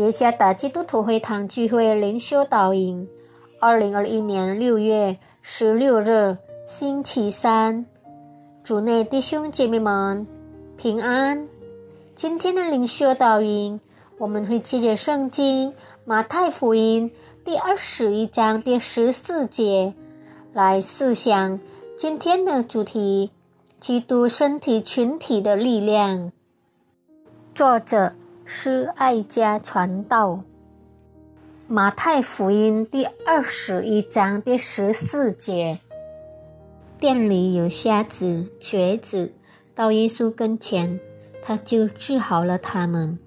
耶加达基督徒会堂聚会灵修导引，二零二一年六月十六日星期三，主内弟兄姐妹们平安。今天的灵修导引，我们会借着圣经马太福音第二十一章第十四节来思想今天的主题：基督身体群体的力量。作者。是爱家传道，马太福音第二十一章第十四节。店里有瞎子、瘸子，到耶稣跟前，他就治好了他们。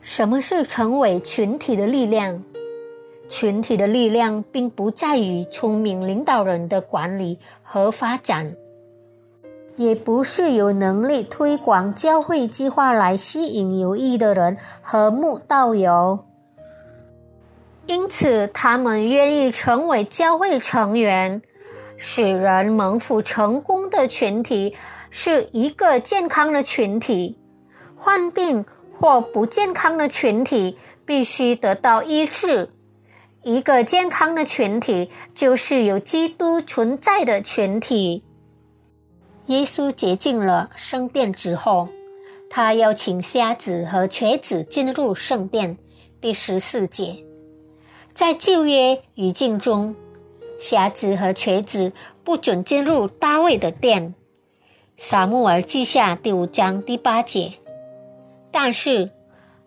什么是成为群体的力量？群体的力量并不在于聪明领导人的管理和发展。也不是有能力推广教会计划来吸引有意的人和慕道友，因此他们愿意成为教会成员。使人蒙福成功的群体是一个健康的群体，患病或不健康的群体必须得到医治。一个健康的群体就是有基督存在的群体。耶稣洁净了圣殿之后，他邀请瞎子和瘸子进入圣殿。第十四节，在旧约语境中，瞎子和瘸子不准进入大卫的殿。撒母耳记下第五章第八节。但是，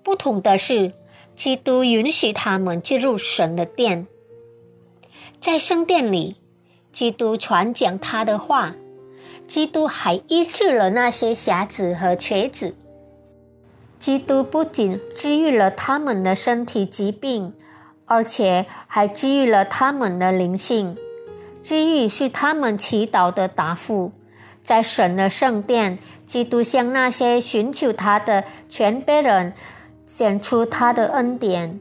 不同的是，基督允许他们进入神的殿。在圣殿里，基督传讲他的话。基督还医治了那些瞎子和瘸子。基督不仅治愈了他们的身体疾病，而且还治愈了他们的灵性。治愈是他们祈祷的答复。在神的圣殿，基督向那些寻求他的全辈人显出他的恩典。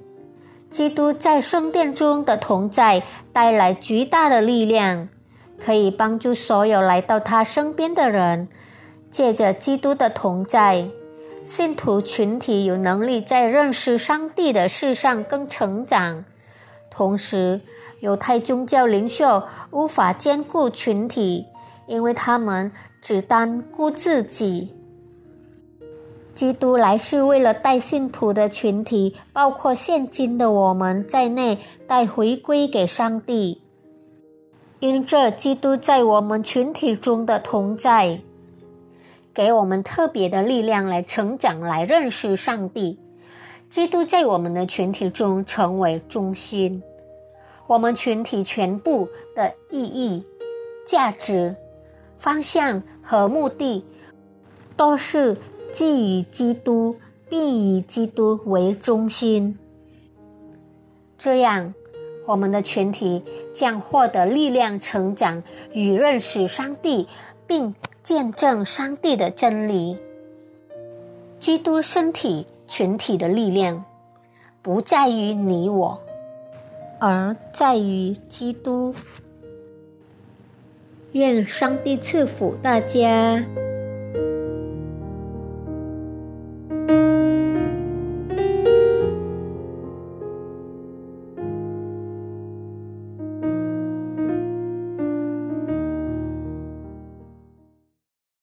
基督在圣殿中的同在带来巨大的力量。可以帮助所有来到他身边的人，借着基督的同在，信徒群体有能力在认识上帝的事上更成长。同时，犹太宗教领袖无法兼顾群体，因为他们只单顾自己。基督来是为了带信徒的群体，包括现今的我们在内，带回归给上帝。因这基督在我们群体中的同在，给我们特别的力量来成长，来认识上帝。基督在我们的群体中成为中心，我们群体全部的意义、价值、方向和目的，都是基于基督，并以基督为中心。这样。我们的群体将获得力量成长与认识上帝，并见证上帝的真理。基督身体群体的力量不在于你我，而在于基督。愿上帝赐福大家。